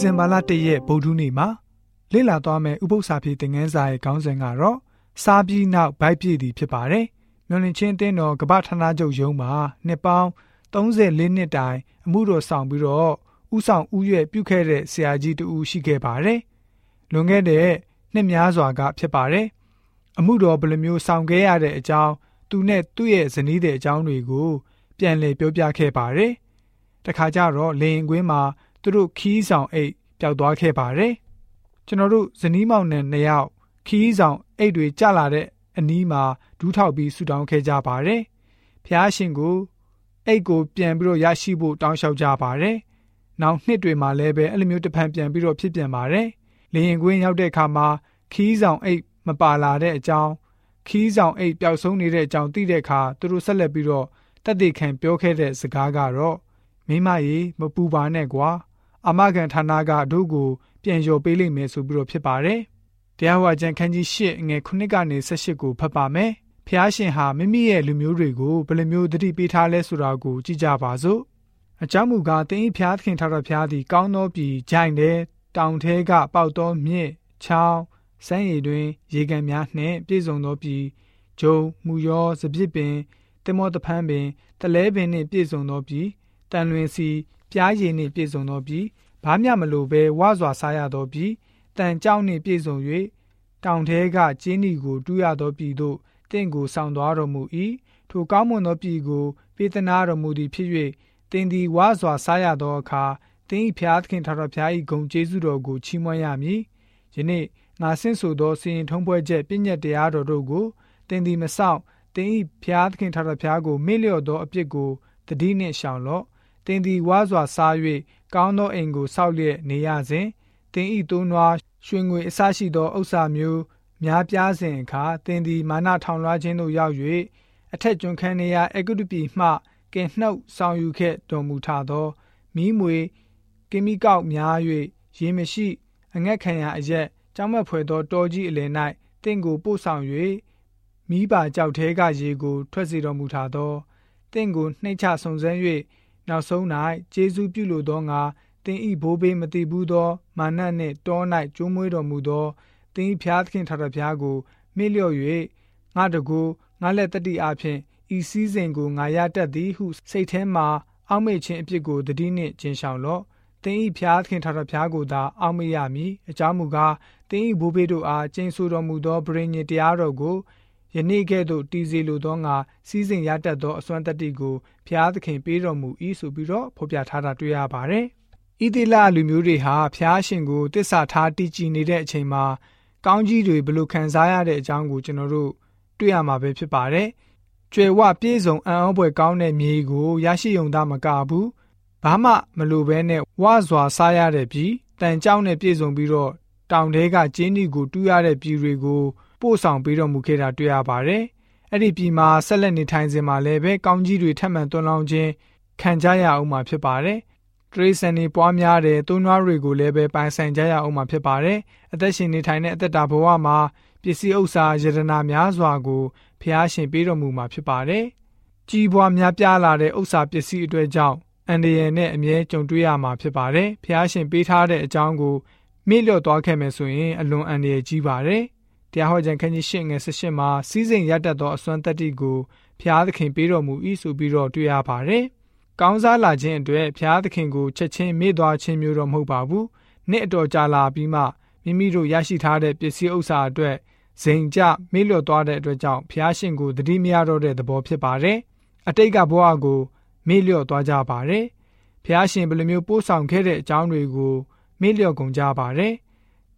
ဇင်ဘာလ၁ရက်ဗုဒ္ဓနေ့မှာလေ့လာသွားမယ့်ဥပု္ပ္ပစာပြေသင်ခန်းစာရဲ့ခေါင်းစဉ်ကတော့စားပြီးနောက်ဗိုက်ပြည့်သည်ဖြစ်ပါတယ်။မြို့လင်ချင်းအသင်းတော်ကပ္ပဌာနချုပ်ရုံးမှာနှစ်ပေါင်း34နှစ်တိုင်အမှုတော်ဆောင်ပြီးတော့ဥဆောင်ဥရွက်ပြုခဲ့တဲ့ဆရာကြီးတူရှိခဲ့ပါတယ်။လွန်ခဲ့တဲ့နှစ်များစွာကဖြစ်ပါတယ်။အမှုတော်ဘယ်လိုမျိုးဆောင်ခဲ့ရတဲ့အကြောင်းသူနဲ့သူ့ရဲ့ဇနီးတဲ့အကြောင်းတွေကို ပြန်လည်ပြောပြခဲ့ပါတယ်။တခါကျတော့လေရင်ကွင်းမှာ သူတို့ခီးဆောင်အိတ်ပျောက်သွားခဲ့ပါတယ်။ကျွန်တော်တို့ဇနီးမောင်နဲ့နှစ်ယောက်ခီးဆောင်အိတ်တွေကျလာတဲ့အနီးမှာဒူးထောက်ပြီးဆူတောင်းခဲ့ကြပါတယ်။ဖျားရှင်ကိုအိတ်ကိုပြန်ပြီးတော့ရရှိဖို့တောင်းလျှောက်ကြပါတယ်။နောက်နှစ်တွေမှာလည်းပဲအဲ့လိုမျိုးတစ်ဖန်ပြန်ပြီးတော့ဖြစ်ပြန်ပါတယ်။လေရင်ကွင်းရောက်တဲ့အခါမှာခီးဆောင်အိတ်မပါလာတဲ့အကြောင်းခီးဆောင်အိတ်ပျောက်ဆုံးနေတဲ့အကြောင်းသိတဲ့အခါသူတို့ဆက်လက်ပြီးတော့တက်တေခံပြောခဲ့တဲ့စကားကတော့ မိမရေမပူပါနဲ့ကွာအာမခံဌာနကတို့ကိုပြန်လျော်ပေးလိမ့်မယ်ဆိုပြီးတော့ဖြစ်ပါတယ်။တရားဟောကြံခန်းကြီး၈ငွေ9ကနေ18ကိုဖတ်ပါမယ်။ဖျားရှင်ဟာမိမိရဲ့လူမျိုးတွေကိုဘယ်လိုမျိုးသတိပေးထားလဲဆိုတာကိုကြည့်ကြပါစို့။အကြောင်းမူကားတင်းဤဖျားသခင်ထာတော်ဖျားသည်ကောင်းသောပြည်ဂျိုင်တဲ့တောင်ထဲကပေါက်သောမြစ်ချောင်းစမ်းရည်တွင် ရေကန်များနှင့်ပြည့်စုံသောပြည်ဂျုံမူရောစပြစ်ပင်တင်မောတဖန်းပင်တလဲပင်နှင့်ပြည့်စုံသောပြည် တန်လွင်စီပြားရည်နှင့်ပြည့်စုံသောပြည်ဘာမျှမလိုဘဲဝါစွာစားရသောပြည်တန်ကြောက်နှင့်ပြည့်စုံ၍တောင်ထဲကကျင်းဒီကိုတူးရသောပြည်သို့တင့်ကိုဆောင်သွားတော်မူ၏ထိုကောင်းမွန်သောပြည်ကိုပေးသနာတော်မူသည်ဖြစ်၍တင်သည်ဝါစွာစားရသောအခါတင်းဤဖျားသခင်ထာတော်ဖျားဤဂုံကျေးဇူးတော်ကိုချီးမွမ်းရမည်ယနေ့ငါဆင့်ဆိုသောစီရင်ထုံးဖွဲ့ချက်ပြည့်ညတ်တရားတော်တို့ကိုတင်သည်မဆောင်တင်းဤဖျားသခင်ထာတော်ဖျားကိုမေ့လျော့သောအပြစ်ကိုတတိနှင့်ရှောင်လော့ တင်သည်ဝါစွာစား၍ကောင်းသောအိမ်ကိုဆောက်လျက်နေရစဉ်တင်ဤသွန်းနွားရွှေငွေအစရှိသောဥစ္စာမျိုးများပြားစဉ်အခါတင်သည်မာနထောင်လွှားခြင်းသို့ရောက်၍အထက်ကျွန်းခန်းနေရာအဂုတပီမှကင်နှုတ်ဆောင်ယူခဲ့တော်မူထသောမိမွေကင်မီကောက်များ၍ရေမရှိ အငက်ခံရာအရက်ကြောင်းမက်ဖွယ်သောတောကြီးအလယ်၌တင့်ကိုပို့ဆောင်၍မိပါကြောက်သေးကရေကို ထွက်စေတော်မူထသောတင့်ကိုနှိမ့်ချဆုံစမ်း၍ နောက်ဆုံး၌ဂျေဇုပြုလိုသောငါတင်ဤဘိုးဘေးမတိဘူးသောမာနနှင့်တော၌ကျိုးမွေးတော်မူသောတင်ဤဖျားသခင်ထာဝရဘုရားကိုမေ့လျော့၍ငါတကူငါလက်တတိအဖျင်ဤစည်းစိမ်ကိုငါရတတ်သည်ဟုစိတ်ထဲမှအောက်မေ့ခြင်းအဖြစ်ကိုတတိနှင့်ကျင်ဆောင်လော့တင်ဤဖျားသခင်ထာဝရဘုရားကိုသာအောက်မေ့ရမည်အကြောင်းမူကားတင်ဤဘိုးဘေးတို့အားကျင့်ဆိုတော်မူသောပရိညင်တရားတော်ကို ယနေ့ကဲ့သို့တည်စေလိုသောငါစီးစိမ်ရတတ်သောအစွမ်းတတ္တိကိုဘုရားသခင်ပေးတော်မူ၏ဆိုပြီးတော့ဖော်ပြထားတာတွေ့ရပါတယ်။ဣတိလလူမျိုးတွေဟာဘုရားရှင်ကိုတစ္ဆာထားတည်ကြည်နေတဲ့အချိန်မှာကောင်းကြီးတွေဘလို့ခံစားရတဲ့အကြောင်းကိုကျွန်တော်တို့တွေ့ရမှာပဲဖြစ်ပါတယ်။ကျွယ်ဝပြည့်စုံအံ့ဩဖွယ်ကောင်းတဲ့မြေကိုရရှိုံသားမကဘူး။ဘာမှမလိုဘဲနဲ့ဝါစွာစားရတဲ့ပြည်တန်ကြောင်းနဲ့ပြည့်စုံပြီးတော့တောင်ထဲကကျင်းဒီကိုတူးရတဲ့ပြည်တွေကို ပို့ဆောင်ပေးတော်မူခဲ့တာတွေ့ရပါတယ်။အဲ့ဒီပြည်မှာဆက်လက်နေထိုင်စဉ်မှာလည်းပဲကောင်းကြီးတွေထပ်မံတွန်းလောင်းခြင်းခံကြရအောင်မှာဖြစ်ပါတယ်။တရိစံနေပွားများတဲ့သွန်းနွားတွေကိုလည်းပဲပိုင်ဆိုင်ကြရအောင်မှာဖြစ်ပါတယ်။အသက်ရှင်နေထိုင်တဲ့အသက်တာဘဝမှာပစ္စည်းဥစ္စာယတနာများစွာကိုဖျားရှင်ပေးတော်မူမှာဖြစ်ပါတယ်။ကြီးပွားများပြားလာတဲ့ဥစ္စာပစ္စည်းအတွေ့အကြောင်းအန္တရာယ်နဲ့အမြဲကြုံတွေ့ရမှာဖြစ်ပါတယ်။ဖျားရှင်ပေးထားတဲ့အကြောင်းကိုမေ့လျော့သွားခဲ့မယ်ဆိုရင်အလွန်အန္တရာယ်ကြီးပါတယ်။ တရားဟောကြံခန်းကြီး၈ငယ်၁၈မှာစီးစိမ်ရတတ်သောအစွမ်းတတ္တိကိုဖျားသခင်ပေးတော်မူ၏ဆိုပြီးတော့တွေ့ရပါတယ်။ကောင်းစားလာခြင်းအတွက်ဖျားသခင်ကိုချက်ချင်းမေ့သွားခြင်းမျိုးတော့မဟုတ်ပါဘူး။နှစ်အတော်ကြာလာပြီးမှမိမိတို့ရရှိထားတဲ့ပစ္စည်းဥစ္စာအတွက်ဇိမ်ကျမေ့လျော့သွားတဲ့အတွက်ကြောင့်ဖျားရှင်ကိုသတိမရတော့တဲ့သဘောဖြစ်ပါတယ်။အတိတ်ကဘဝကိုမေ့လျော့သွားကြပါတယ်။ဖျားရှင်ဘယ်လိုမျိုးပို့ဆောင်ခဲ့တဲ့အကြောင်းတွေကိုမေ့လျော့ကုန်ကြပါတယ်။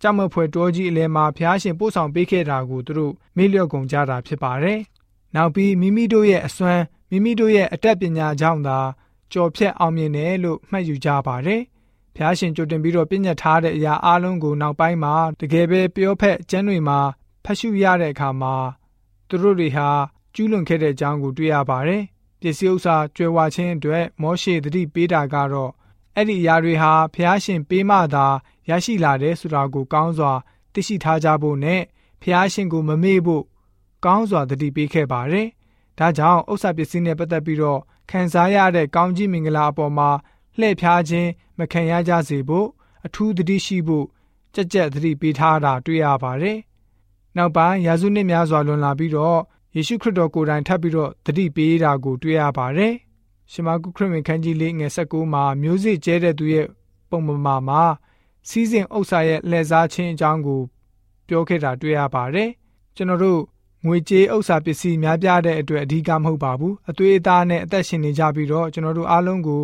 ကြောက်မဖွယ်တောကြီးအလဲမှာဖျားရှင်ပို့ဆောင်ပေးခဲ့တာကိုသူတို့မေ့လျော့ကုန်ကြတာဖြစ်ပါတယ်။နောက်ပြီးမိမိတို့ရဲ့အစွမ်းမိမိတို့ရဲ့အတတ်ပညာကြောင့်သာကြော်ဖြတ်အောင်မြင်တယ်လို့မှတ်ယူကြပါတယ်။ဖျားရှင်ကြိုတင်ပြီးတော့ပြညတ်ထားတဲ့အရာအလုံးကိုနောက်ပိုင်းမှာတကယ်ပဲပြောဖက်ကျမ်းတွေမှာဖတ်ရှုရတဲ့အခါမှာသူတို့တွေဟာကျူးလွန်ခဲ့တဲ့အကြောင်းကိုတွေ့ရပါတယ်။ပစ္စည်းဥစ္စာကျွဲဝခြင်းအတွက်မောရှေသတိပေးတာကတော့ အဲ့ဒီအရာတွေဟာဖျားရှင်ပေးမှသာရရှိလာတယ်ဆိုတာကိုကောင်းစွာသိရှိထားကြဖို့နဲ့ဖျားရှင်ကိုမမေ့ဖို့ကောင်းစွာသတိပေးခဲ့ပါတယ်။ဒါကြောင့်ဥစ္စာပစ္စည်းနဲ့ပတ်သက်ပြီးတော့ခံစားရတဲ့ကောင်းကြီးမင်္ဂလာအပေါ်မှာလှည့်ဖျားခြင်းမခံရကြစေဖို့အထူးသတိရှိဖို့ကြက်ကြက်သတိပေးထားတာတွေ့ရပါတယ်။နောက်ပိုင်းရာစုနှစ်များစွာလွန်လာပြီးတော့ယေရှုခရစ်တော်ကိုယ်တိုင်ထပ်ပြီးတော့သတိပေးတာကိုတွေ့ရပါတယ်။ ရှမာကုခရစ်ဝင်ခန်းကြီးလေးငယ်၁၉မှာမျိုးစေ့ကျဲတဲ့သူရဲ့ပုံမှန်မှာစီးစဉ်ဥစ္စာရဲ့လှည့်စားခြင်းအကြောင်းကိုပြောခဲ့တာတွေ့ရပါတယ်။ကျွန်တော်တို့ငွေကြေးဥစ္စာပစ္စည်းများပြားတဲ့အတွက်အဓိကမဟုတ်ပါဘူး။အသွေးအသားနဲ့အသက်ရှင်နေကြပြီးတော့ကျွန်တော်တို့အားလုံးကို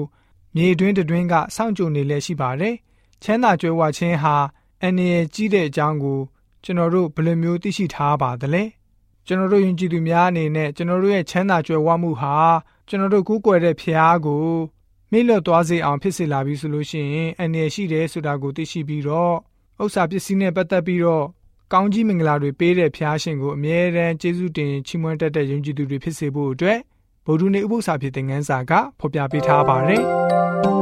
မြေတွင်းတွင်းကစောင့်ကြိုနေလဲရှိပါတယ်။ချမ်းသာကြွယ်ဝခြင်းဟာအနေရကြီးတဲ့အကြောင်းကိုကျွန်တော်တို့ဘယ်လိုမျိုးသိရှိထားပါသလဲ။ကျွန်တော်တို့ယဉ်ကျေးသူများအနေနဲ့ကျွန်တော်တို့ရဲ့ချမ်းသာကြွယ်ဝမှုဟာ ကျွန်တော်တို့ကူးကွယ်တဲ့ဖရားကိုမေ့လျော့သွားစေအောင်ဖြစ်စေလာပြီဆိုလို့ရှိရင်အနေရရှိတယ်ဆိုတာကိုသိရှိပြီးတော့ဥစ္စာပစ္စည်းနဲ့ပတ်သက်ပြီးတော့ကောင်းကြီးမင်္ဂလာတွေပေးတဲ့ဖရားရှင်ကိုအမြဲတမ်းကျေးဇူးတင်ချီးမွမ်းတတ်တဲ့ယုံကြည်သူတွေဖြစ်စေဖို့အတွက်ဗုဒ္ဓနေဥပု္ပ္ပစာဖြစ်တဲ့ငန်းစာကဖော်ပြပေးထားပါတယ်။